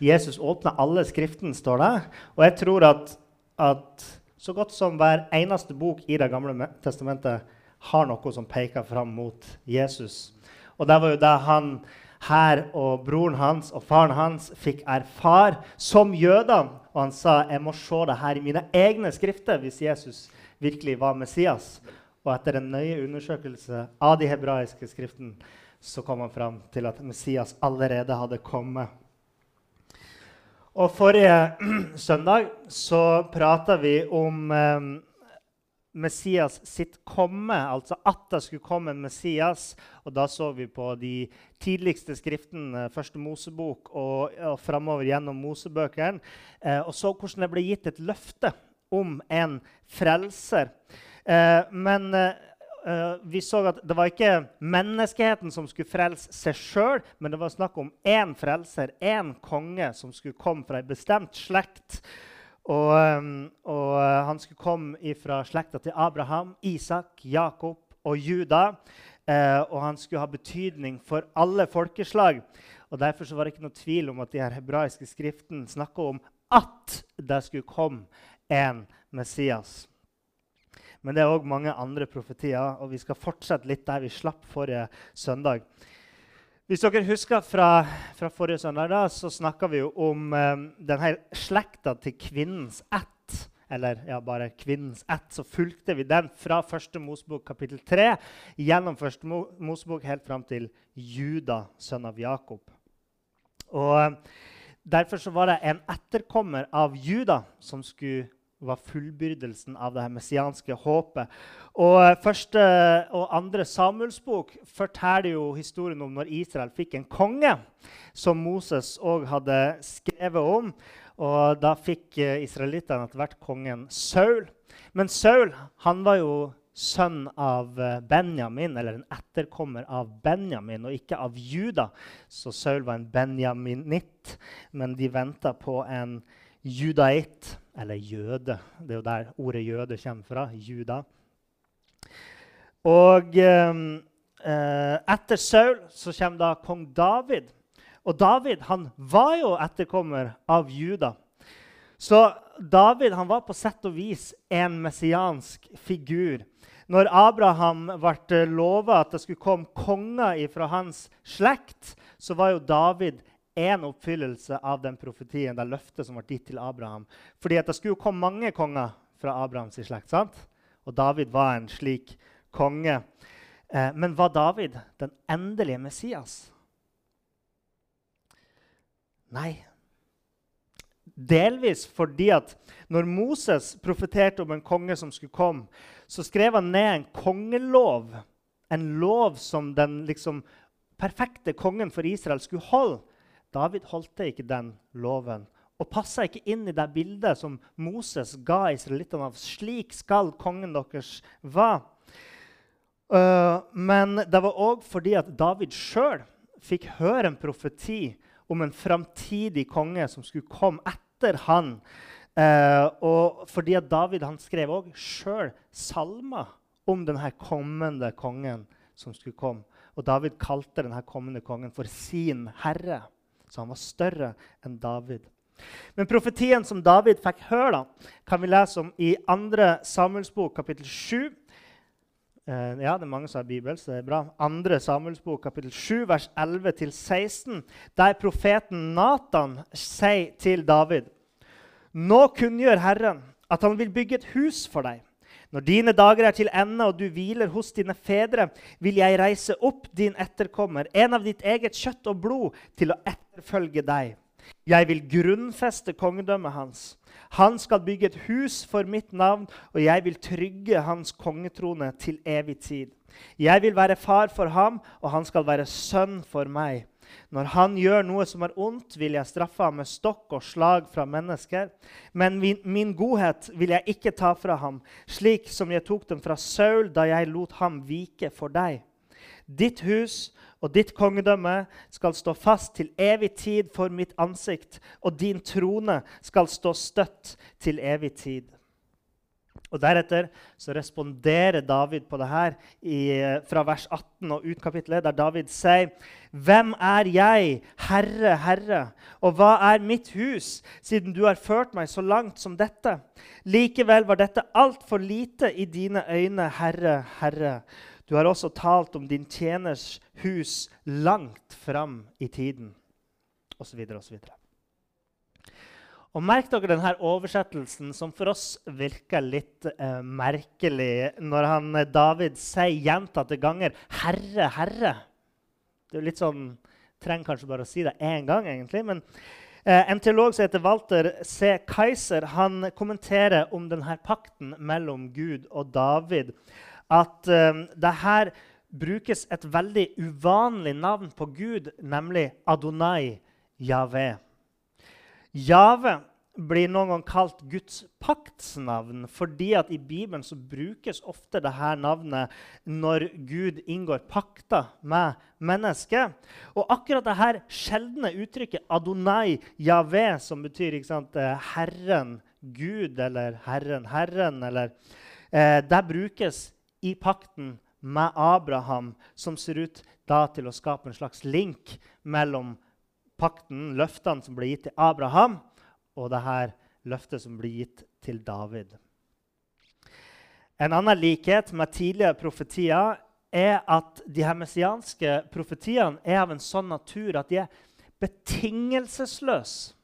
Jesus åpna alle skriften, står det. Og jeg tror at, at så godt som hver eneste bok i Det gamle testamentet har noe som peker fram mot Jesus. Og det var jo det han her og broren hans og faren hans fikk erfare som jøder. Og han sa jeg må se det her i mine egne skrifter hvis Jesus virkelig var Messias. Og etter en nøye undersøkelse av de hebraiske skriftene så kom han fram til at Messias allerede hadde kommet. Og Forrige søndag så prata vi om eh, Messias sitt komme, altså at det skulle komme en Messias. Og Da så vi på de tidligste skriftene, første Mosebok og, og framover gjennom Mosebøkene, eh, og så hvordan det ble gitt et løfte om en frelser. Eh, men eh, uh, vi så at det var ikke menneskeheten som skulle frelse seg sjøl, men det var snakk om én frelser, én konge, som skulle komme fra ei bestemt slekt. Og, um, og uh, han skulle komme fra slekta til Abraham, Isak, Jakob og Juda. Uh, og han skulle ha betydning for alle folkeslag. Og Derfor var det ikke noe tvil om at de her hebraiske skriftene snakka om at det skulle komme en Messias. Men det er òg mange andre profetier, og vi skal fortsette litt der vi slapp forrige søndag. Hvis dere husker fra, fra forrige søndag, da, så snakka vi jo om eh, denne slekta til kvinnens ett. Eller ja, bare kvinnens ett. Så fulgte vi den fra første Mosebok kapittel 3 gjennom første Mosebok helt fram til Juda, sønn av Jakob. Og um, Derfor så var det en etterkommer av Juda som skulle var fullbyrdelsen av det her messianske håpet. Og eh, Første og andre Samuelsbok forteller jo historien om når Israel fikk en konge, som Moses òg hadde skrevet om. Og Da fikk eh, israelittene etter hvert kongen Saul. Men Saul han var jo sønn av eh, Benjamin, eller en etterkommer av Benjamin, og ikke av Juda. Så Saul var en benjaminitt, men de venta på en judaitt eller jøde. Det er jo der ordet jøde kommer fra. Juda. Og eh, etter Saul så kommer da kong David. Og David han var jo etterkommer av Juda. Så David han var på sett og vis en messiansk figur. Når Abraham ble lova at det skulle komme konger fra hans slekt, så var jo David en oppfyllelse av den profetien, det løftet som var gitt til Abraham. Fordi at det skulle komme mange konger fra Abrahams slekt. sant? Og David var en slik konge. Eh, men var David den endelige Messias? Nei. Delvis fordi at når Moses profeterte om en konge som skulle komme, så skrev han ned en kongelov, en lov som den liksom perfekte kongen for Israel skulle holde. David holdt ikke den loven og passa ikke inn i det bildet som Moses ga israelittene av slik skal kongen deres være. Uh, men det var òg fordi at David sjøl fikk høre en profeti om en framtidig konge som skulle komme etter han. Uh, og fordi at David han skrev òg sjøl salmer om denne kommende kongen som skulle komme. Og David kalte denne kommende kongen for sin herre. Så han var større enn David. Men profetien som David fikk høre, kan vi lese om i 2. Samuels bok, kapittel 7. Uh, ja, det er mange som har Bibel, så det er bra. 2. Samuels bok, kapittel 7, vers 11-16, der profeten Natan sier til David.: Nå kunngjør Herren at han vil bygge et hus for deg. Når dine dager er til ende og du hviler hos dine fedre, vil jeg reise opp din etterkommer, en av ditt eget kjøtt og blod, til å etterfølge deg. Jeg vil grunnfeste kongedømmet hans, Han skal bygge et hus for mitt navn, og jeg vil trygge hans kongetrone til evig tid. Jeg vil være far for ham, og han skal være sønn for meg. Når han gjør noe som er ondt, vil jeg straffe ham med stokk og slag fra mennesker. Men min, min, godhet vil jeg ikke ta fra ham, slik som jeg tok den fra Saul da jeg lot ham vike for deg. Ditt hus og ditt kongedømme skal stå fast til evig tid for mitt ansikt, og din trone skal stå støtt til evig tid. Og Deretter så responderer David på det her i, fra vers 18 og ut kapittelet, der David sier Hvem er jeg, Herre, Herre, og hva er mitt hus, siden du har ført meg så langt som dette? Likevel var dette altfor lite i dine øyne, Herre, Herre. Du har også talt om din tjeners hus langt fram i tiden, osv. osv. Og merk dere denne oversettelsen, som for oss virker litt eh, merkelig, når han, eh, David sier gjentatte ganger 'Herre, Herre'. Det er litt sånn, Trenger kanskje bare å si det én gang, egentlig. Men eh, en teolog som heter Walter C. Kaiser, han kommenterer om denne pakten mellom Gud og David. At eh, det her brukes et veldig uvanlig navn på Gud, nemlig Adonai Yahweh. Jave blir noen gang kalt Guds paktsnavn fordi at i Bibelen så brukes ofte dette navnet når Gud inngår pakter med mennesket. Og akkurat dette sjeldne uttrykket Adonai Yahweh, som betyr sant, eh, Herren Gud eller Herren Herren, eller, eh, det brukes i pakten med Abraham, som ser ut da til å skape en slags link mellom pakten, løftene som ble gitt til Abraham, og det her løftet som ble gitt til David. En annen likhet med tidligere profetier er at de her messianske profetiene er av en sånn natur at de er betingelsesløse.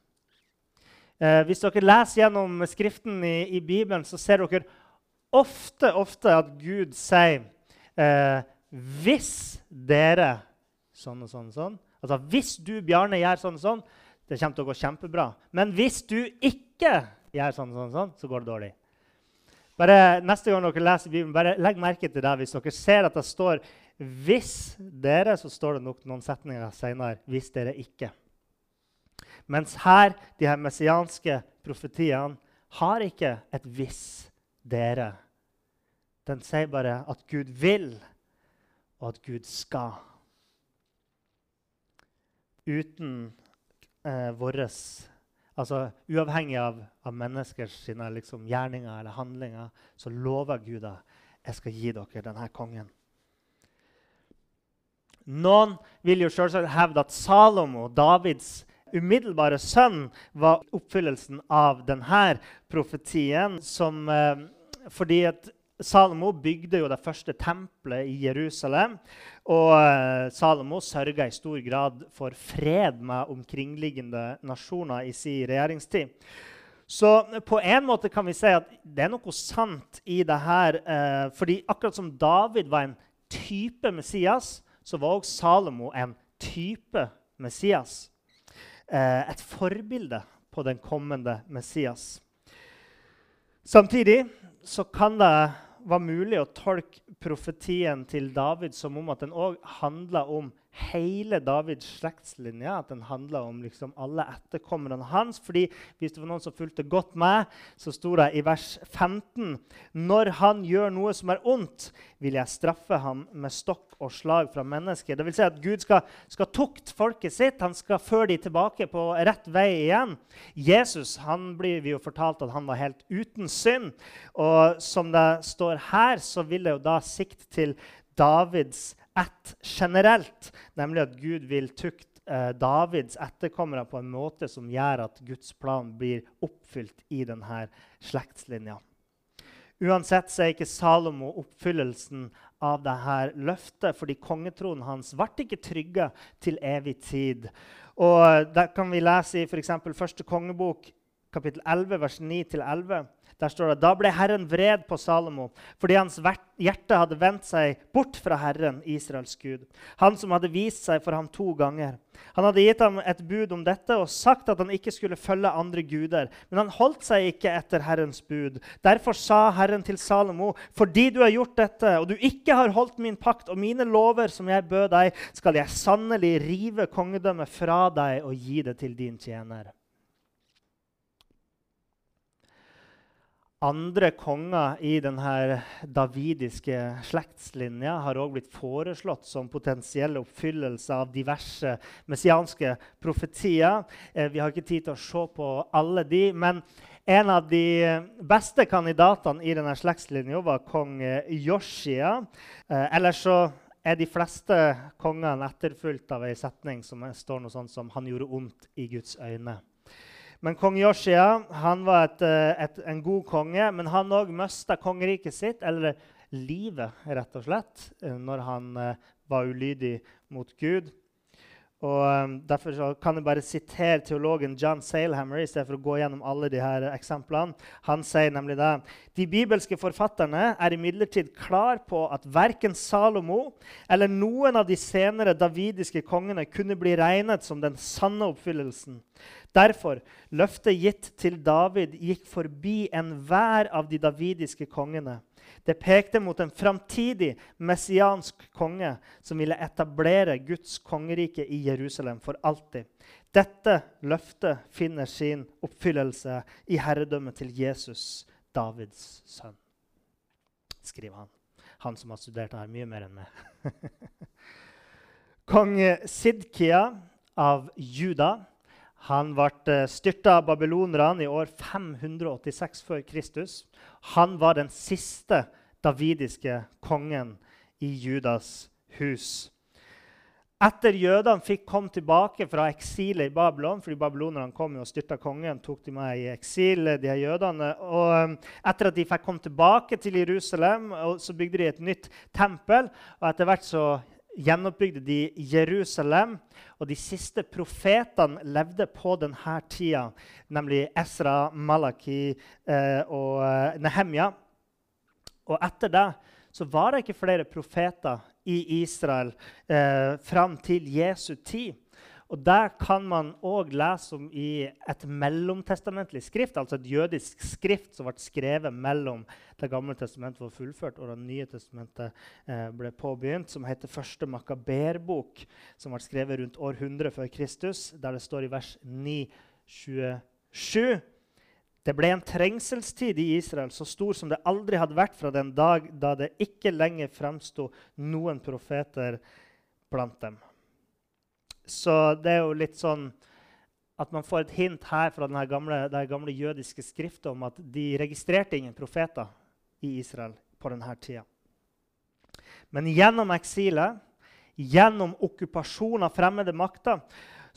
Eh, hvis dere leser gjennom Skriften i, i, Bibelen, så ser dere ofte, ofte at Gud sier eh, Hvis dere sånn og sånn, og sånn, Altså, Hvis du, Bjarne, gjør sånn og sånn, det kommer til å gå kjempebra. Men hvis du ikke gjør sånn og sånn, sånn, så går det dårlig. Bare Neste gang dere leser Bibelen, bare legg merke til det. Hvis dere ser at det står 'hvis dere', så står det nok noen setninger senere 'hvis dere ikke'. Mens her, de her messianske profetiene, har ikke et 'hvis dere'. Den sier bare at Gud vil, og at Gud skal uten eh, våre Altså uavhengig av, av menneskers sine, liksom, gjerninger eller handlinger, så lover Gud at jeg skal gi dere denne kongen. Noen vil jo selvsagt hevde at Salomo, Davids umiddelbare sønn, var oppfyllelsen av denne profetien. Som, eh, fordi at Salomo bygde jo det første tempelet i Jerusalem. Og eh, Salomo sørga i stor grad for fred med omkringliggende nasjoner i sin regjeringstid. Så på en måte kan vi si at det er noe sant i det her. Eh, fordi akkurat som David var en type Messias, så var også Salomo en type Messias. Eh, et forbilde på den kommende Messias. Samtidig så kan det være mulig å tolke profetien til David som om at den òg handler om hele Davids slektslinje. At den handla om liksom alle etterkommerne hans. fordi hvis det var noen som fulgte godt med, så sto det i vers 15.: Når han gjør noe som er ondt, vil jeg straffe ham med stokk og slag fra mennesket. Det vil si at Gud skal, skal tukte folket sitt. Han skal føre dem tilbake på rett vei igjen. Jesus han blir vi jo fortalt at han var helt uten synd. Og som det står her, så vil det jo da sikte til Davids ett generelt, nemlig at Gud vil tukte eh, Davids etterkommere på en måte som gjør at Guds plan blir oppfylt i denne slektslinja. Uansett så er ikke Salomo oppfyllelsen av dette løftet, fordi kongetronen hans ble ikke trygga til evig tid. Og Der kan vi lese i f.eks. første kongebok, kapittel 11, vers 9-11. Der står det da ble Herren vred på Salomo fordi hans hjerte hadde vendt seg bort fra Herren, Israels Gud, han som hadde vist seg for ham to ganger. Han hadde gitt ham et bud om dette og sagt at han ikke skulle følge andre guder. Men han holdt seg ikke etter Herrens bud. Derfor sa Herren til Salomo.: Fordi du har gjort dette, og du ikke har holdt min pakt og mine lover som jeg bød deg, skal jeg sannelig rive kongedømmet fra deg og gi det til din tjener. Andre konger i denne davidiske slektslinja har også blitt foreslått som potensiell oppfyllelse av diverse messianske profetier. Eh, vi har ikke tid til å se på alle de, men en av de beste kandidatene i denne slektslinja var kong Joshia. Eh, ellers så er de fleste kongene etterfulgt av ei setning som står noe sånt som 'Han gjorde ondt i Guds øyne'. Men kong Joshia han var et, eh, et, en god konge, men han òg mista kongeriket sitt, eller livet, rett og slett, eh, når han uh, var ulydig mot Gud. Og um, Derfor kan jeg bare sitere teologen John Salehammer i stedet for å gå gjennom alle de her eksemplene. Han sier nemlig det. De bibelske forfatterne er imidlertid klar på at verken Salomo eller noen av de senere davidiske kongene kunne bli regnet som den sanne oppfyllelsen. Derfor, løftet gitt til David gikk forbi enhver av de davidiske kongene. Det pekte mot en framtidig messiansk konge som ville etablere Guds kongerike i Jerusalem for alltid. Dette løftet finner sin oppfyllelse i herredømmet til Jesus, Davids sønn. Skriver han. Han som har studert her mye mer enn meg. Kong Sidkia av Juda han ble styrta av babylonerne i år 586 før Kristus. Han var den siste davidiske kongen i Judas hus. Etter jødene fikk komme tilbake fra eksilet i Babylon fordi babylonerne kom og styrta kongen, tok de med i eksil, de her jødene. Og um, etter at de fikk komme tilbake til Jerusalem, så bygde de et nytt tempel. og Etter hvert så gjenoppbygde de Jerusalem. Og de siste profetene levde på denne tida, nemlig Esra, Malaki eh, og eh, Nehemja. Og etter det så var det ikke flere profeter i Israel eh, fram til Jesu tid. Og Der kan man òg lese om i et mellomtestamentlig skrift, altså et jødisk skrift som ble skrevet mellom Det gamle testamentet var fullført og Det nye testamentet eh, ble påbegynt, som heter Første Makaberbok, som ble skrevet rundt år 100 før Kristus, der det står i vers 9, 27 det ble en trengselstid i Israel så stor som det aldri hadde vært fra den dag da det ikke lenger fremsto noen profeter blant dem. Så det er jo litt sånn at man får et hint her fra gamle, det gamle jødiske skriftet om at de registrerte ingen profeter i Israel på denne tida. Men gjennom eksilet, gjennom okkupasjon av fremmede makter,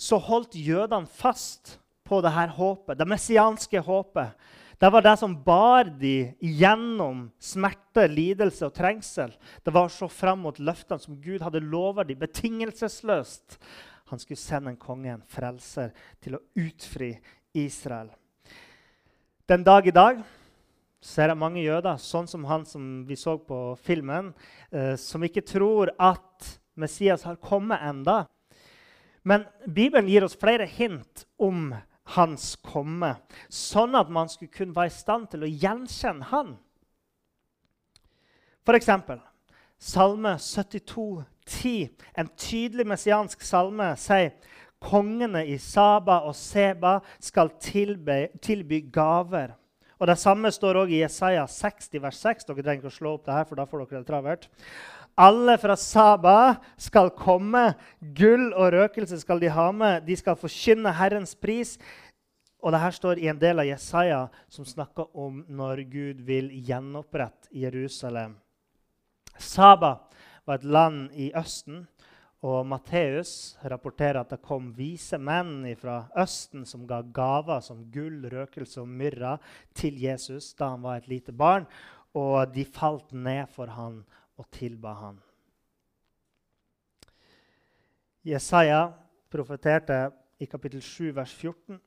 så holdt jødene fast på det her håpet, det messianske håpet. Det var det som bar de gjennom smerte, lidelse og trengsel. Det var å se fram mot løftene som Gud hadde lovet dem betingelsesløst. Han skulle sende en konge, en frelser, til å utfri Israel. Den dag i dag så er det mange jøder, sånn som han som vi så på filmen, eh, som ikke tror at Messias har kommet enda. Men Bibelen gir oss flere hint om hans komme, sånn at man skulle kunne være i stand til å gjenkjenne han. F.eks. Salme 72, 10, en tydelig messiansk salme, sier kongene i Saba og Seba skal tilby, tilby gaver. Og Det samme står også i Jesaja 60, vers 6. Dere trenger ikke å slå opp det her, for da får dere det travelt. Alle fra Saba skal komme. Gull og røkelse skal de ha med. De skal forkynne Herrens pris. Og det her står i en del av Jesaja som snakker om når Gud vil gjenopprette Jerusalem. Saba var et land i Østen. Og Matteus rapporterer at det kom vise menn fra Østen som ga gaver som gull, røkelse og myrra til Jesus da han var et lite barn. Og de falt ned for han og tilba han. Jesaja profeterte i kapittel 7, vers 14.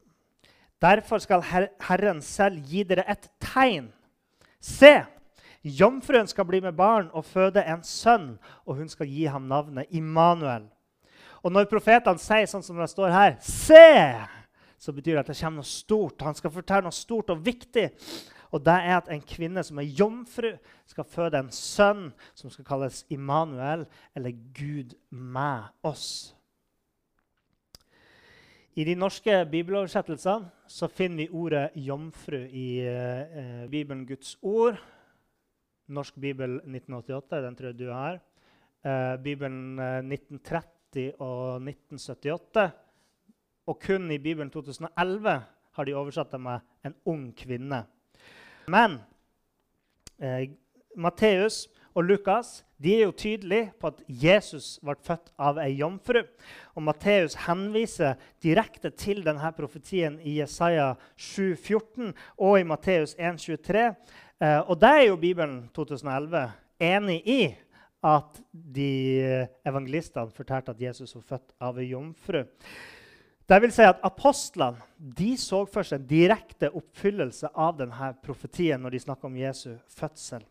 Derfor skal Herren selv gi dere et tegn. Se, jomfruen skal bli med barn og føde en sønn, og hun skal gi ham navnet Immanuel. Og når profetene sier sånn som det står her, se, så betyr det at det kommer noe stort. Han skal fortelle noe stort og viktig. Og det er at en kvinne som er jomfru, skal føde en sønn som skal kalles Immanuel, eller Gud med oss. I de norske bibeloversettelsene så finner vi ordet 'jomfru' i eh, Bibelen Guds ord. Norsk bibel 1988, den tror jeg du har. Eh, Bibelen eh, 1930 og 1978. Og kun i Bibelen 2011 har de oversatt det med 'en ung kvinne'. Men eh, Matteus og Lukas de er jo tydelige på at Jesus ble født av ei jomfru. Og Matteus henviser direkte til denne profetien i Jesaja 7,14 og i Matteus 1,23. Eh, og det er jo Bibelen 2011 enig i at de evangelistene fortalte at Jesus var født av ei jomfru. Det vil si at Apostlene de så for seg en direkte oppfyllelse av denne profetien når de snakker om Jesu fødsel.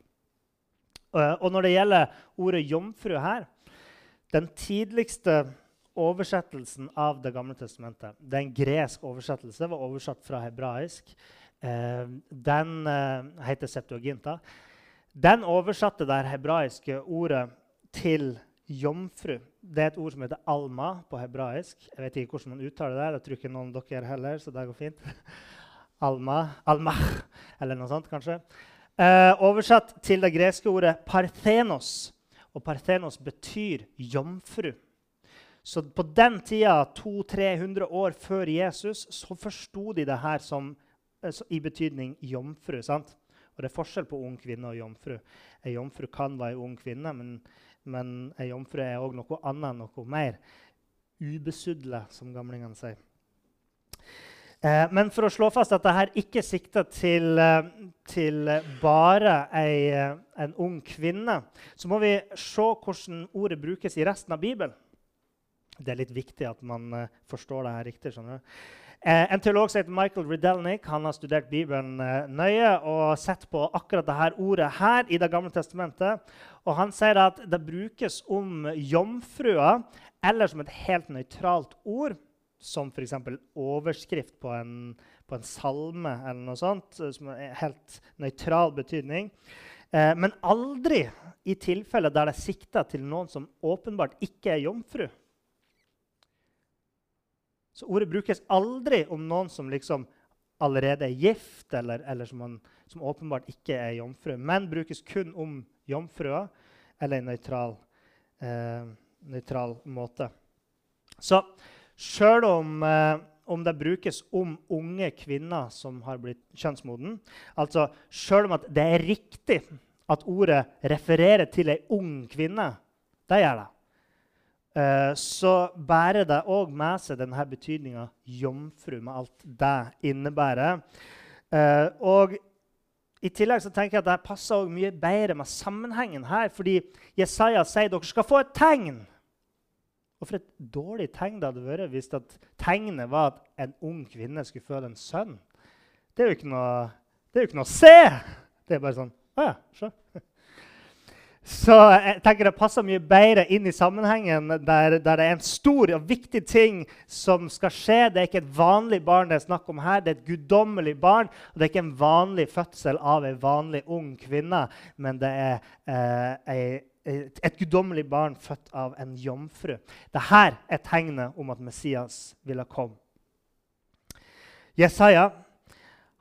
Eh, og når det gjelder ordet 'jomfru' her Den tidligste oversettelsen av Det gamle testamentet det er en gresk oversettelse, var oversatt fra hebraisk. Eh, den eh, heter Septuaginta. Den oversatte det hebraiske ordet til jomfru. Det er et ord som heter alma på hebraisk. Jeg vet ikke hvordan man uttaler det. Det tror ikke noen av dere heller, så det går fint. Alma, alma, eller noe sånt, kanskje. Eh, oversatt til det greske ordet parthenos. Og parthenos betyr jomfru. Så på den tida, 200-300 år før Jesus, så forsto de det her som, i betydning jomfru. sant? Og det er forskjell på ung kvinne og jomfru. Ei jomfru kan være ei ung kvinne, men, men ei jomfru er òg noe annet, noe mer. Ubesudla, som gamlingene sier. Eh, men for å slå fast at dette ikke sikter til, eh, til bare ei, eh, en ung kvinne, så må vi se hvordan ordet brukes i resten av Bibelen. Det er litt viktig at man forstår det her riktig. skjønner du? Eh, en teolog som heter Michael Ridelnik han har studert Bibelen eh, nøye og sett på akkurat dette ordet her i Det gamle testamentet. Og Han sier at det brukes om jomfruer eller som et helt nøytralt ord, som f.eks. overskrift på en, på en, salme eller noe sånt, eh, som er helt nøytral betydning. Eh, men aldri i tilfeller der det sikter til noen som åpenbart ikke er jomfru. Så ordet brukes aldri om noen som liksom allerede er gift, eller, eller som, man, som, åpenbart ikke er jomfru, men brukes kun om jomfruer eller en nøytral, eh, nøytral måte. Så sjøl om, eh, om, det brukes om unge kvinner som har blitt kjønnsmoden, altså sjøl om det er riktig at ordet refererer til ei ung kvinne, det gjør det. Eh, så bærer det òg med seg denne betydninga jomfru, med alt det innebærer. Uh, og i tillegg så tenker jeg at det passer mye bedre med sammenhengen her. Fordi Jesaja sier dere skal få et tegn. Og for et dårlig tegn det hadde vært hvis tegnet var at en ung kvinne skulle føde en sønn. Det er jo ikke noe, jo ikke noe å se! Det er bare sånn Å ja, se. Så jeg tenker det passer mye bedre inn i sammenhengen der, der, det er en stor og viktig ting som skal skje. Det er ikke et vanlig barn det er snakk om her, det er et guddommelig barn. Og det er ikke en vanlig fødsel av en vanlig ung kvinne, men det er eh, et guddommelig barn født av en jomfru. Dette er tegnet om at Messias ville komme. Jesaja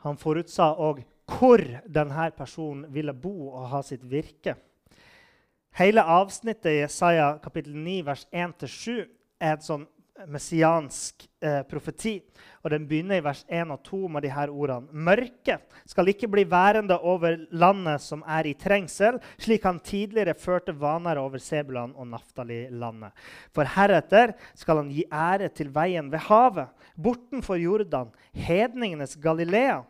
han forutsa òg hvor denne personen ville bo og ha sitt virke. Hele avsnittet i Jesaja kapittel 9, vers 1-7 er et sånn messiansk eh, profeti. Og Den begynner i vers 1 og 2 med de her ordene. Mørket skal ikke bli værende over landet som er i trengsel, slik han tidligere førte vaner over Sebulan og Naftali-landet. For heretter skal han gi ære til veien ved havet, bortenfor Jordan, hedningenes Galilea.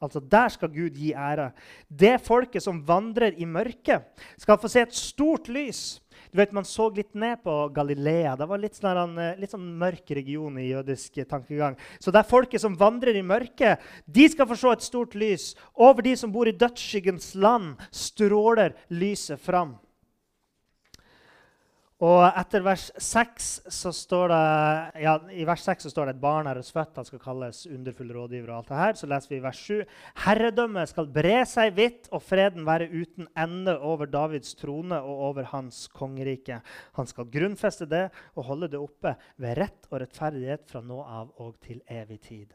Altså Der skal Gud gi ære. Det folket som vandrer i mørket, skal få se et stort lys. Du vet, Man så litt ned på Galilea. Det var litt sånn, eh, litt sånn mørk region i jødisk tankegang. Så det er folket som vandrer i mørket, de skal få se et stort lys. Over de som bor i dødsskyggens land, stråler lyset fram. Og etter vers 6 så står det, ja, I vers 6 så står det et barn er hos født, han skal kalles underfull rådgiver. og alt det her. Så leser vi i vers 7. Herredømmet skal bre seg vidt, og freden være uten ende over Davids trone og over hans kongerike. Han skal grunnfeste det og holde det oppe ved rett og rettferdighet fra nå av og til evig tid.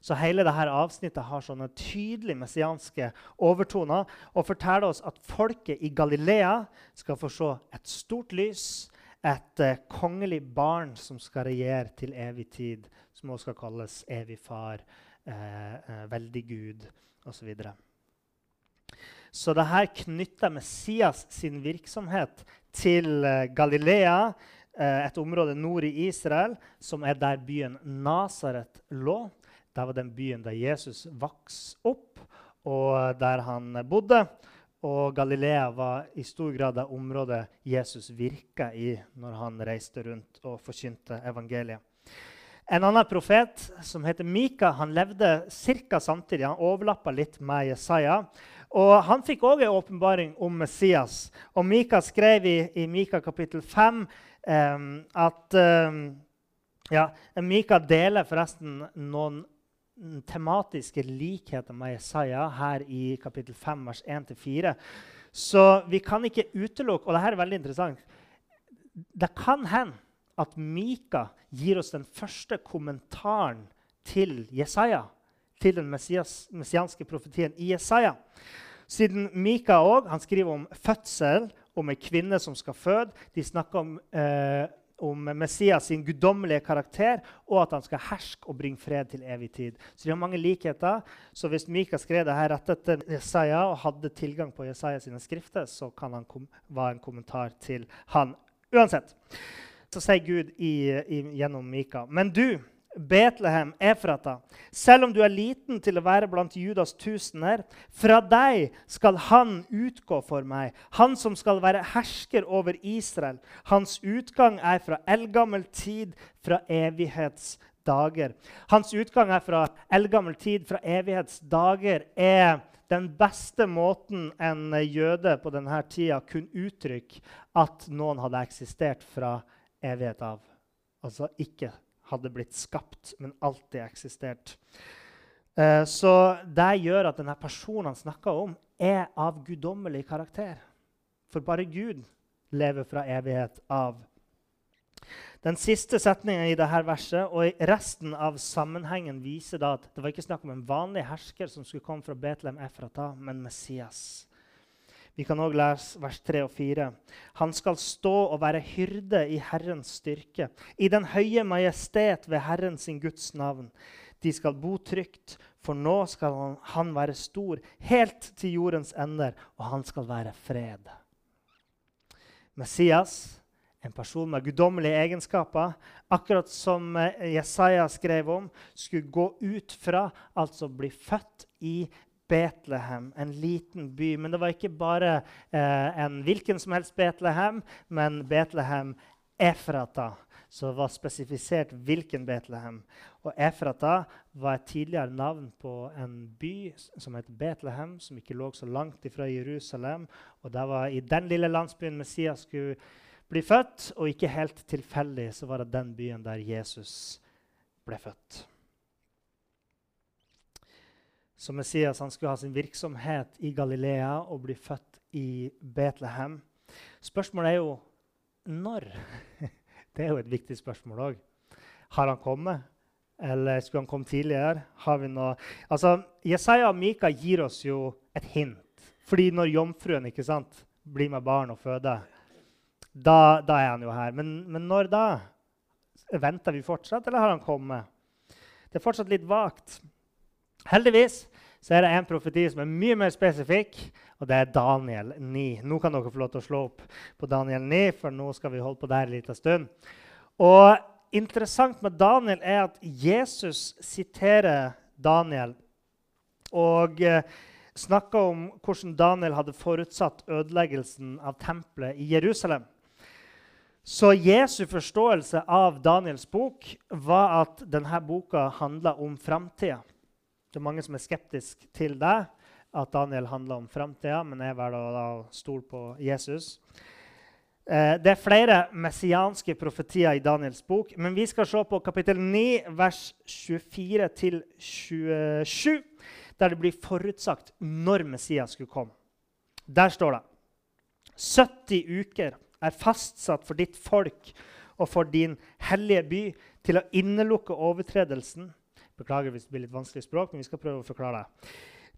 Så hele dette avsnittet har sånne tydelige messianske overtoner og forteller oss at folket i Galilea skal få se et stort lys, et uh, kongelig barn som skal regjere til evig tid, som også skal kalles evig far, uh, uh, veldig Gud osv. Så, så det her knytter Messias sin virksomhet til Galilea, et område nord i Israel, som er der byen Nasaret lå. Det var den byen der Jesus vokste opp, og der han bodde. Og Galilea var i stor grad det området Jesus virka i når han reiste rundt og forkynte evangeliet. En annen profet som heter Mika, han levde ca. samtidig. Han overlappa litt med Jesaja. Og Han fikk òg en åpenbaring om Messias. Og Mika skrev i, i Mika kapittel 5 eh, at eh, ja, Mika deler forresten noen tematiske likheter med Jesaja her i kapittel 5, vers 1-4. Så vi kan ikke utelukke Og dette er veldig interessant. Det kan hende at Mika gir oss den første kommentaren til Jesaja, til den messias, messianske profetien i Jesaja. Siden Mika også, skriver om fødsel, om ei kvinne som skal føde. De snakker om eh, om Messias sin guddommelige karakter, og at han skal herske og bringe fred til evig tid. Så de har mange likheter. Så hvis Mika skrev det her rett etter Jesaja og hadde tilgang på Jesaja sine skrifter, så kan han være en kommentar til han. Uansett så sier Gud i, i, gjennom Mika. Men du, Betlehem, Efrata, selv om du er liten til å være blant Judas tusener, fra deg skal han utgå for meg, han som skal være hersker over Israel. Hans utgang er fra eldgammel tid, fra evighetsdager. Hans utgang er fra eldgammel tid, fra evighetsdager, er den beste måten en jøde på denne tida kunne uttrykke at noen hadde eksistert fra evighet av. Altså ikke hadde blitt skapt, men alltid eksistert. Eh, så det gjør at denne personen han snakker om, er av guddommelig karakter. For bare Gud lever fra evighet av. Den siste setningen i dette verset og resten av sammenhengen viser at det var ikke snakk om en vanlig hersker som skulle komme fra Betlehem Efrata, men Messias. Vi kan òg lese vers 3 og 4. Han skal stå og være hyrde i Herrens styrke, i den høye majestet ved Herren sin Guds navn. De skal bo trygt, for nå skal han, han være stor, helt til jordens ender, og han skal være fred. Messias, en person med guddommelige egenskaper, akkurat som eh, Jesaja skrev om, skulle gå ut fra, altså bli født i Betlehem, en liten by. Men det var ikke bare eh, en hvilken som helst Betlehem, men Betlehem Efrata. Det var spesifisert hvilken Betlehem. Og Efrata var et tidligere navn på en by som het Betlehem, som ikke lå så langt ifra Jerusalem. Og det var i den lille landsbyen Messias skulle bli født, og ikke helt tilfeldig så var det den byen der Jesus ble født. Som Messias han skulle ha sin virksomhet i Galilea og bli født i Betlehem. Spørsmålet er jo når. Det er jo et viktig spørsmål òg. Har han kommet? Eller skulle han komme tidligere? Har vi noe? Altså, Jesaja og Mika gir oss jo et hint. Fordi når jomfruen ikke sant, blir med barn og føder, da, da er han jo her. Men, men når da? Venter vi fortsatt, eller har han kommet? Det er fortsatt litt vagt. Heldigvis så er det en profeti som er mye mer spesifikk, og det er Daniel 9. Nå kan dere få lov til å slå opp på Daniel 9, for nå skal vi holde på der en liten stund. Og interessant med Daniel er at Jesus siterer Daniel. Og snakker om hvordan Daniel hadde forutsatt ødeleggelsen av tempelet i Jerusalem. Så Jesu forståelse av Daniels bok var at denne boka handla om framtida. Det er mange som er skeptiske til det, at Daniel handler om framtida, men jeg velger å stole på Jesus. Eh, det er flere messianske profetier i Daniels bok, men vi skal se på kapittel 9, vers 24-27, der det blir forutsagt når Messias skulle komme. Der står det 70 uker er fastsatt for ditt folk og for din hellige by til å innelukke overtredelsen Beklager hvis det blir litt vanskelig språk, men vi skal prøve å forklare det.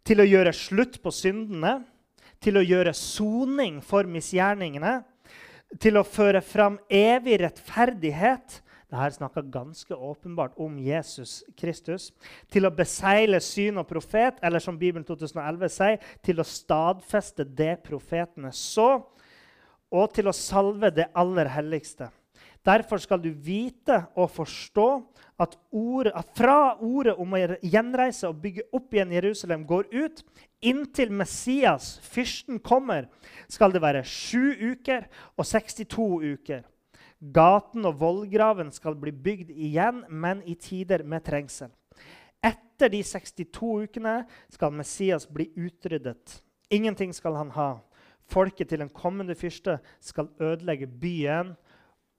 Til å gjøre slutt på syndene, til å gjøre soning for misgjerningene, til å føre fram evig rettferdighet Dette snakker ganske åpenbart om Jesus Kristus. Til å besegle syn og profet, eller som Bibelen 2011 sier, til å stadfeste det profetene så og til å salve det aller helligste. Derfor skal du vite og forstå at, ord, fra ordet om å gjenreise og bygge opp igjen Jerusalem går ut, inntil Messias, fyrsten, kommer, skal det være sju uker og 62 uker. Gaten og vollgraven skal bli bygd igjen, men i tider med trengsel. Etter de 62 ukene skal Messias bli utryddet. Ingenting skal han ha folket til en kommende fyrste skal ødelegge byen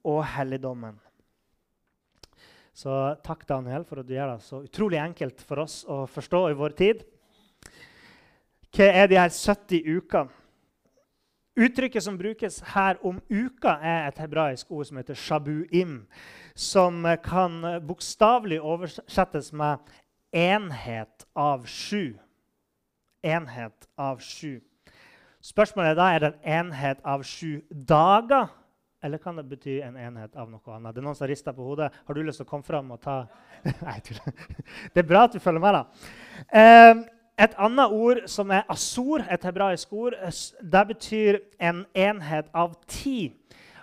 og helligdommen. Så takk, Daniel, for at du gjør det så utrolig enkelt for oss å forstå i vår tid. Hva er de her 70 ukene? Uttrykket som brukes her om uka, er et hebraisk ord som heter shabuim, som kan bokstavelig oversettes med 'enhet av sju'. Enhet av sju. Spørsmålet er da er det en enhet av sju dager, eller kan det bety en enhet av noe annet? Det er noen som rister på hodet. Har du lyst til å komme fram og ta Nei, Det er bra at du følger med. da. Eh, et annet ord som er asor, et hebraisk ord, det betyr en enhet av ti.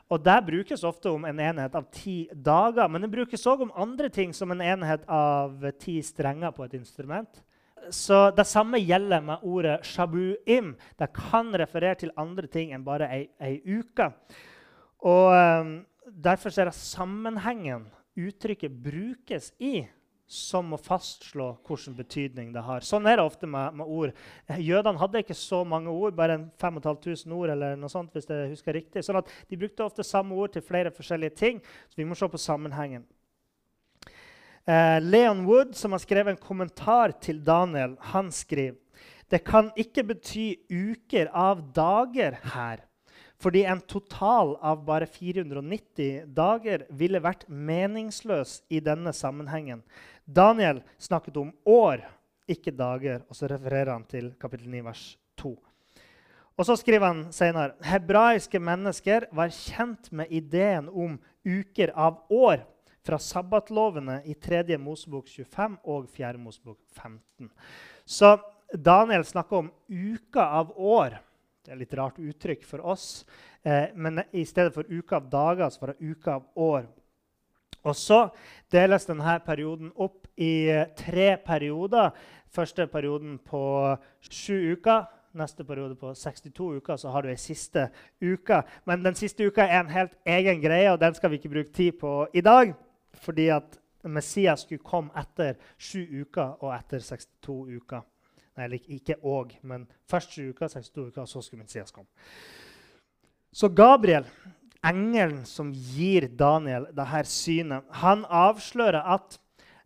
Og Det brukes ofte om en enhet av ti dager, men det brukes òg om andre ting, som en enhet av ti strenger på et instrument. Så Det samme gjelder med ordet shabuim. Det kan referere til andre ting enn bare ei, ei uke. Og um, Derfor ser jeg sammenhengen uttrykket brukes i, som må fastslå hvilken betydning det har. Sånn er det ofte med, med ord. Jødene hadde ikke så mange ord, bare 5500 ord. eller noe sånt, hvis jeg husker riktig. Sånn at De brukte ofte samme ord til flere forskjellige ting. Så vi må se på sammenhengen. Eh, Leon Wood, som har skrevet en kommentar til Daniel, han skriver det kan ikke bety uker av dager her, fordi en total av bare 490 dager ville vært meningsløs i denne sammenhengen. Daniel snakket om år, ikke dager, og så refererer han til kapittel 9, vers 2. Og så skriver han senere hebraiske mennesker var kjent med ideen om uker av år fra sabbatlovene i 3. Mosebok 25 og 4. Mosebok 15. Så Daniel snakker om uka av år. Det er litt rart uttrykk for oss. Eh, men i stedet for uke av dager så var det uke av år. Og så deles denne perioden opp i eh, tre perioder. Første perioden på sju uker. Neste periode på 62 uker, så har du ei siste uke. Men den siste uka er en helt egen greie, og den skal vi ikke bruke tid på i dag fordi at Messias skulle komme etter sju uker og etter 62 uker. Nei, ikke og, men først sju uker, 62 uker, og så skulle Messias komme. Så Gabriel, engelen som gir Daniel dette synet, han avslører at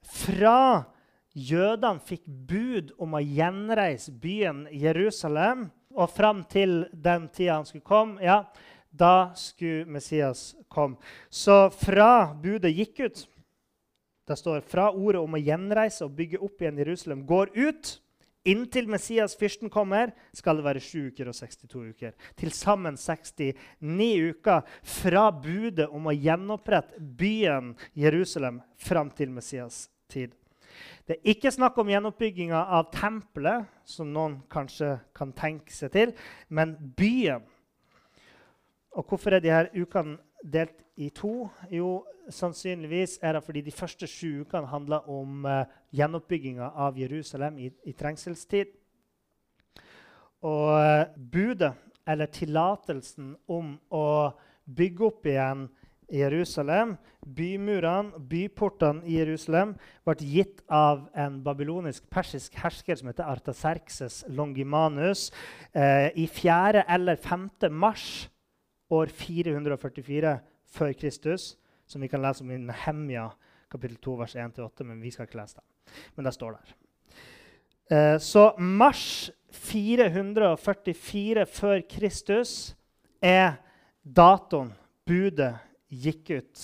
fra jødene fikk bud om å gjenreise byen Jerusalem, og fram til den tida han skulle komme, ja, da skulle Messias komme. Så fra budet gikk ut Det står fra ordet om å gjenreise og bygge opp igjen Jerusalem går ut. Inntil Messias, fyrsten, kommer, skal det være 7 uker og 62 uker. Til sammen 69 uker fra budet om å gjenopprette byen Jerusalem fram til Messias tid. Det er ikke snakk om gjenoppbygginga av tempelet, som noen kanskje kan tenke seg til, men byen. Og hvorfor er de her ukene delt i to? Jo, sannsynligvis er det fordi de første sju ukene handla om uh, gjenoppbygginga av Jerusalem i, i, trengselstid. Og eh, budet, eller tillatelsen om å bygge opp igjen Jerusalem, bymurene, byportene i Jerusalem, ble gitt av en babylonisk-persisk hersker som heter Artaserkses Longimanus eh, i 4. eller 5. mars år 444 før Kristus, som vi kan lese om i Nehemia kapittel 2, vers 1-8, men vi skal ikke lese det. Men det står der. Eh, så mars 444 før Kristus er datoen budet gikk ut.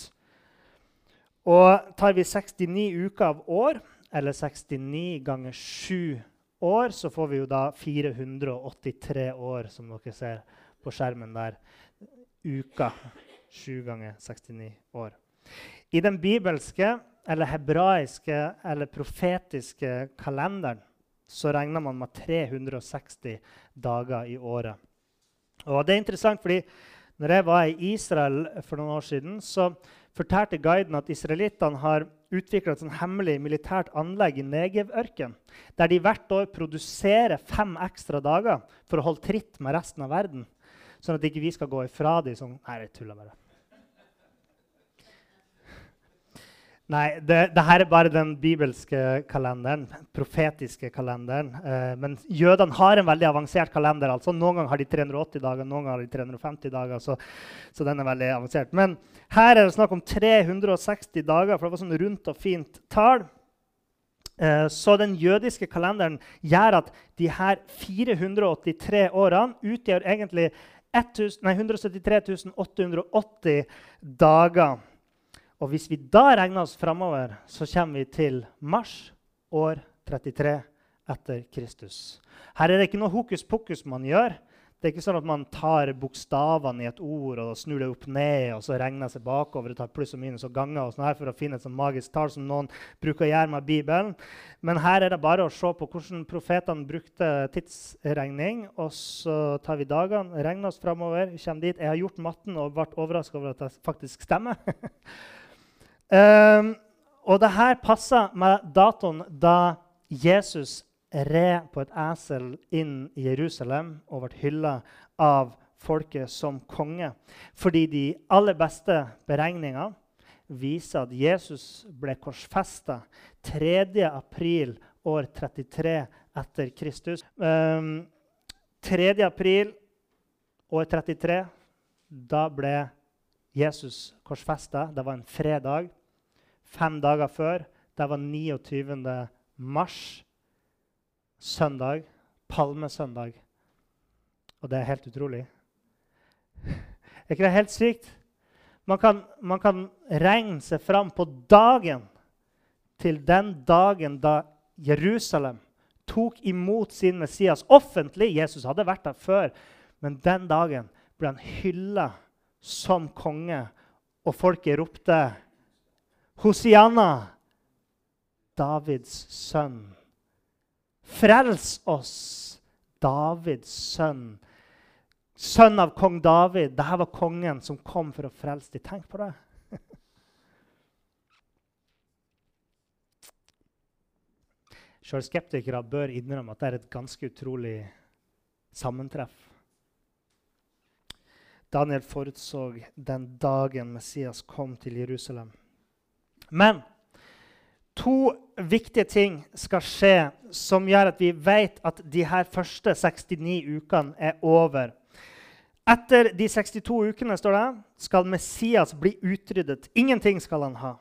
Og tar vi 69 uker av år, eller 69 ganger 7 år, så får vi jo da 483 år, som dere ser på skjermen der. Uka. 7 ganger 69 år. I den bibelske, eller hebraiske eller profetiske kalenderen så regner man med 360 dager i året. Og det er interessant, fordi når jeg var i Israel for noen år siden, så fortalte guiden at israelittene har utvikla et hemmelig militært anlegg i Negev-ørkenen, der de hvert år produserer fem ekstra dager for å holde tritt med resten av verden. Sånn at ikke vi skal gå ifra dem sånn Nei, jeg tuller bare. Nei, det, det, her er bare den bibelske kalenderen, profetiske kalenderen. Eh, men jødene har en veldig avansert kalender. altså. Noen ganger har de 380 dager, noen ganger har de 350 dager. Så, så, den er veldig avansert. Men her er det snakk om 360 dager, for det var sånn rundt og fint tall. Eh, så den jødiske kalenderen gjør at de her 483 årene utgjør egentlig 1000, nei, 173 880 dager. Og hvis vi da regner oss framover, så kommer vi til mars år 33 etter Kristus. Her er det ikke noe hokus pokus man gjør. Det er ikke sånn at man tar bokstavene i et ord og snur det opp ned og så regner seg bakover og tar pluss og minus og ganger og sånn her for å finne et sånn magisk tall som noen bruker å gjøre med Bibelen. Men her er det bare å se på hvordan profetene brukte tidsregning. Og så tar vi dagene, regner oss framover, kommer dit. Jeg har gjort matten og ble overraska over at det faktisk stemmer. Um, og det her passer med datoen da Jesus red på et esel inn i Jerusalem og ble hylla av folket som konge. Fordi de aller beste beregningene viser at Jesus ble korsfesta 3. april år 33 etter Kristus. Um, 3. april år 33, da ble Jesus korsfesta. Det var en fredag fem dager før. Det var 29. mars, søndag, palmesøndag. Og det er helt utrolig. Er ikke det helt sykt? Man kan, man kan regne seg fram på dagen til den dagen da Jerusalem tok imot sin Messias offentlig. Jesus hadde vært der før, men den dagen ble han hylla som konge, og folket ropte Hosianna, Davids sønn. Frels oss, Davids sønn. Sønn av kong David. Dette var kongen som kom for å frelse dem. Tenk på det. Sjøl skeptikere bør innrømme at det er et ganske utrolig sammentreff. Daniel forutså den dagen Messias kom til Jerusalem. Men to viktige ting skal skje som gjør at vi vet at de her første 69 ukene er over. Etter de 62 ukene står det, skal Messias bli utryddet. Ingenting skal han ha.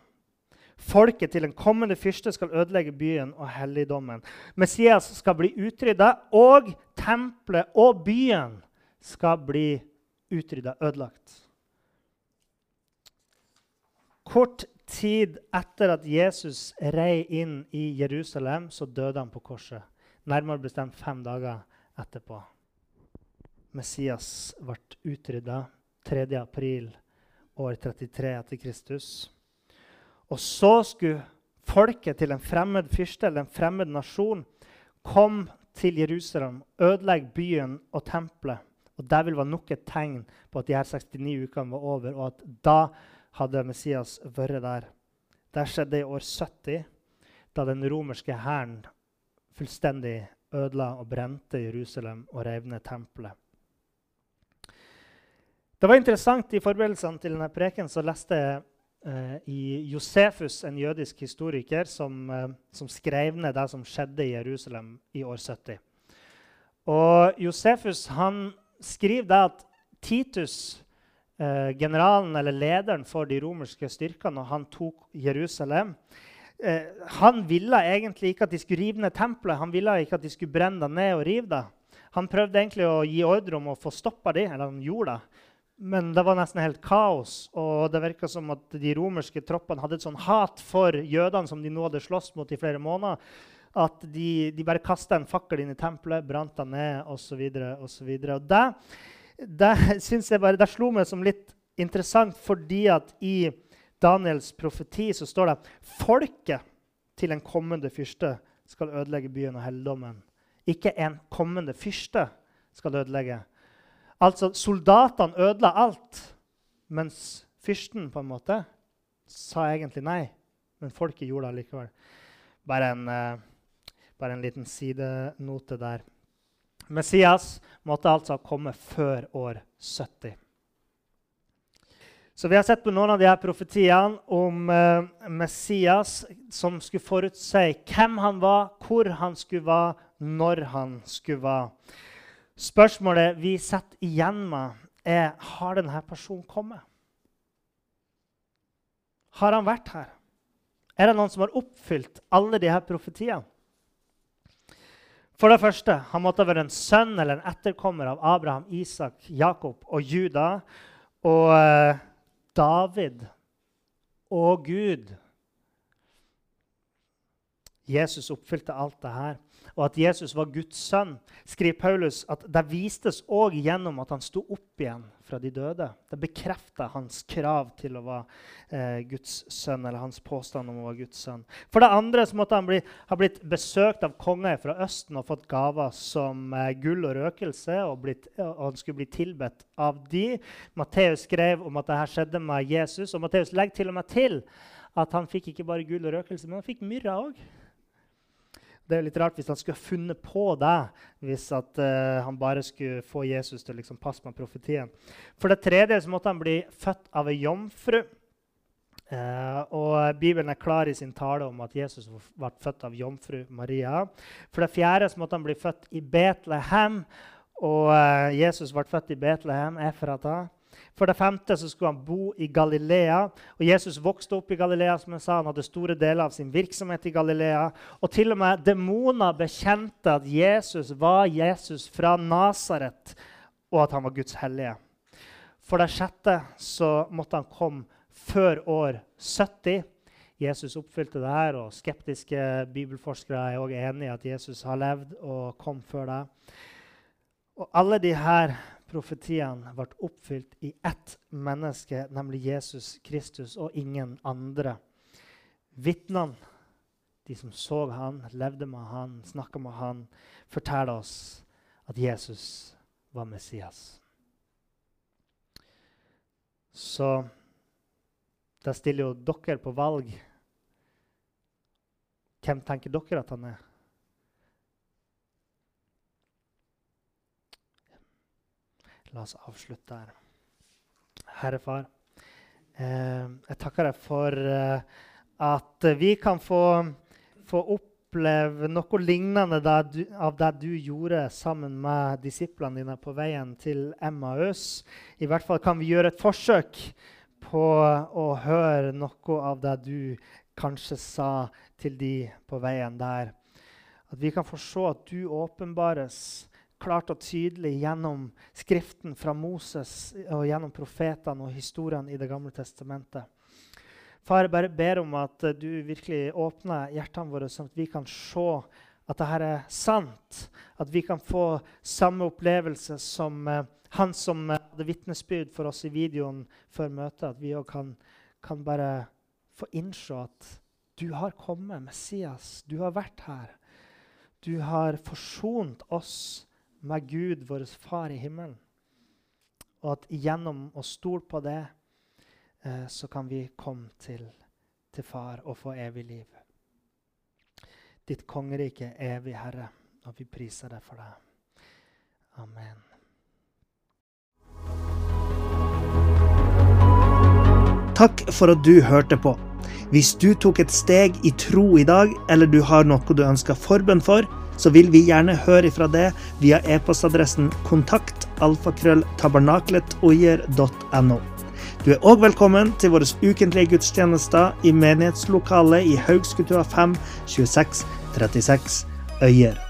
Folket til en kommende fyrste skal ødelegge byen og helligdommen. Messias skal bli utrydda, og tempelet og byen skal bli utrydda, ødelagt. Kort tid etter at Jesus rei inn i Jerusalem, så døde han på korset. Nærmere bestemt fem dager etterpå. Messias ble utrydda 3. april år 33 etter Kristus. Og så skulle folket til en fremmed fyrste eller en fremmed nasjon komme til Jerusalem, ødelegge byen og tempelet. Og Det vil være nok et tegn på at de her 69 ukene var over, og at da hadde Messias vært der. Det skjedde i år 70, da den romerske hæren fullstendig ødela og brente Jerusalem og rev ned tempelet. Det var interessant I forberedelsene til denne preken så leste jeg eh, i Josefus, en jødisk historiker, som, eh, som, skrev ned det som skjedde i Jerusalem i år 70. Og Josefus han skriver det at Titus, eh, generalen eller lederen for de romerske styrkene, når han tok Jerusalem eh, Han ville egentlig ikke at de skulle rive ned tempelet, han ville ikke at de skulle brenne det ned og rive det. Han prøvde egentlig å gi ordre om å få stoppa de, eller han gjorde det. Men det var nesten helt kaos, og det virka som at de romerske troppene hadde et sånn hat for jødene som de nå hadde slåss mot i flere måneder, at de, de bare kasta en fakkel inn i tempelet, brant den ned osv. osv. Det, det syns jeg bare, det slo meg som litt interessant fordi at i Daniels profeti så står det folket til en kommende fyrste skal ødelegge byen og helligdommen. Ikke en kommende fyrste skal ødelegge. Altså, soldatene ødela alt, mens fyrsten på en måte sa egentlig nei. Men folket gjorde det likevel. Bare en, uh, bare en liten sidenote der. Messias måtte altså komme før år 70. Så Vi har sett på noen av de her profetiene om eh, Messias som skulle forutsi hvem han var, hvor han skulle være, når han skulle være. Spørsmålet vi setter igjen med, er har denne personen kommet. Har han vært her? Er det noen som har oppfylt alle de her profetiene? For det første, Han måtte være en sønn eller en etterkommer av Abraham, Isak, Jakob og Juda. Og eh, David og Gud. Jesus oppfylte alt det her og at Jesus var Guds sønn, skriver Paulus at det vistes òg gjennom at han sto opp igjen fra de døde. Det bekrefta hans krav til å være eh, Guds sønn, eller hans påstand om å være Guds sønn. For det andre så måtte han bli, ha blitt besøkt av konger fra Østen og fått gaver som eh, gull og røkelse, og, blitt, og, han skulle bli tilbedt av de. Matteus skrev om at dette skjedde med Jesus, og Matteus legger til og med til at han fikk ikke bare gull og røkelse, men han fikk myrra òg. Det er litt rart hvis han skulle ha funnet på det hvis at, uh, han bare skulle få Jesus til å liksom, passe med profetien. For det tredje så måtte han bli født av ei jomfru. Uh, og Bibelen er klar i sin tale om at Jesus ble født av jomfru Maria. For det fjerde så måtte han bli født i Betlehem. Og uh, Jesus ble født i Betlehem, Efrata. For det femte så skulle han bo i Galilea. Og Jesus vokste opp i Galilea. som jeg sa, Han hadde store deler av sin virksomhet i Galilea. Og til og med demoner bekjente at Jesus var Jesus fra Nasaret, og at han var Guds hellige. For det sjette så måtte han komme før år 70. Jesus oppfylte det her, og skeptiske bibelforskere er også enig i at Jesus har levd og kom før det. Og alle de her profetiene ble oppfylt i ett menneske, nemlig Jesus Kristus, og ingen andre. Vitnene, de som så han, levde med han, snakka med han, forteller oss at Jesus var Messias. Så da stiller jo dere på valg. Hvem tenker dere at han er? La oss avslutte her. Herre Far, eh, jeg takker deg for eh, at vi kan få, få oppleve noe lignende du, av det du gjorde sammen med disiplene dine på veien til Emmaus. I hvert fall kan vi gjøre et forsøk på å høre noe av det du kanskje sa til de på veien der. At vi kan få se at du åpenbares klart og tydelig gjennom Skriften fra Moses og gjennom profetene og historiene i Det gamle testamentet. Far, jeg bare ber om at du virkelig åpner hjertene våre, sånn at vi kan se at dette er sant. At vi kan få samme opplevelse som uh, han som uh, hadde vitnesbyrd for oss i videoen før møtet. At vi òg kan, kan, bare få innse at du har kommet, Messias. Du har vært her. Du har forsont oss med Gud, vår Far i himmelen. Og at gjennom å stole på det, eh, så kan vi komme til, til Far og få evig liv. Ditt kongerike er evig, Herre. Og vi priser deg for det. Amen. Takk for at du hørte på. Hvis du tok et steg i tro i dag, eller du har noe du ønsker forbønn for, så vil vi gjerne høre ifra det via e-postadressen kontakt alfakrølltabernakletogjer.no. Du er òg velkommen til våre ukentlige gudstjenester i menighetslokalet i Haugskutua 5 26 36 Øyer.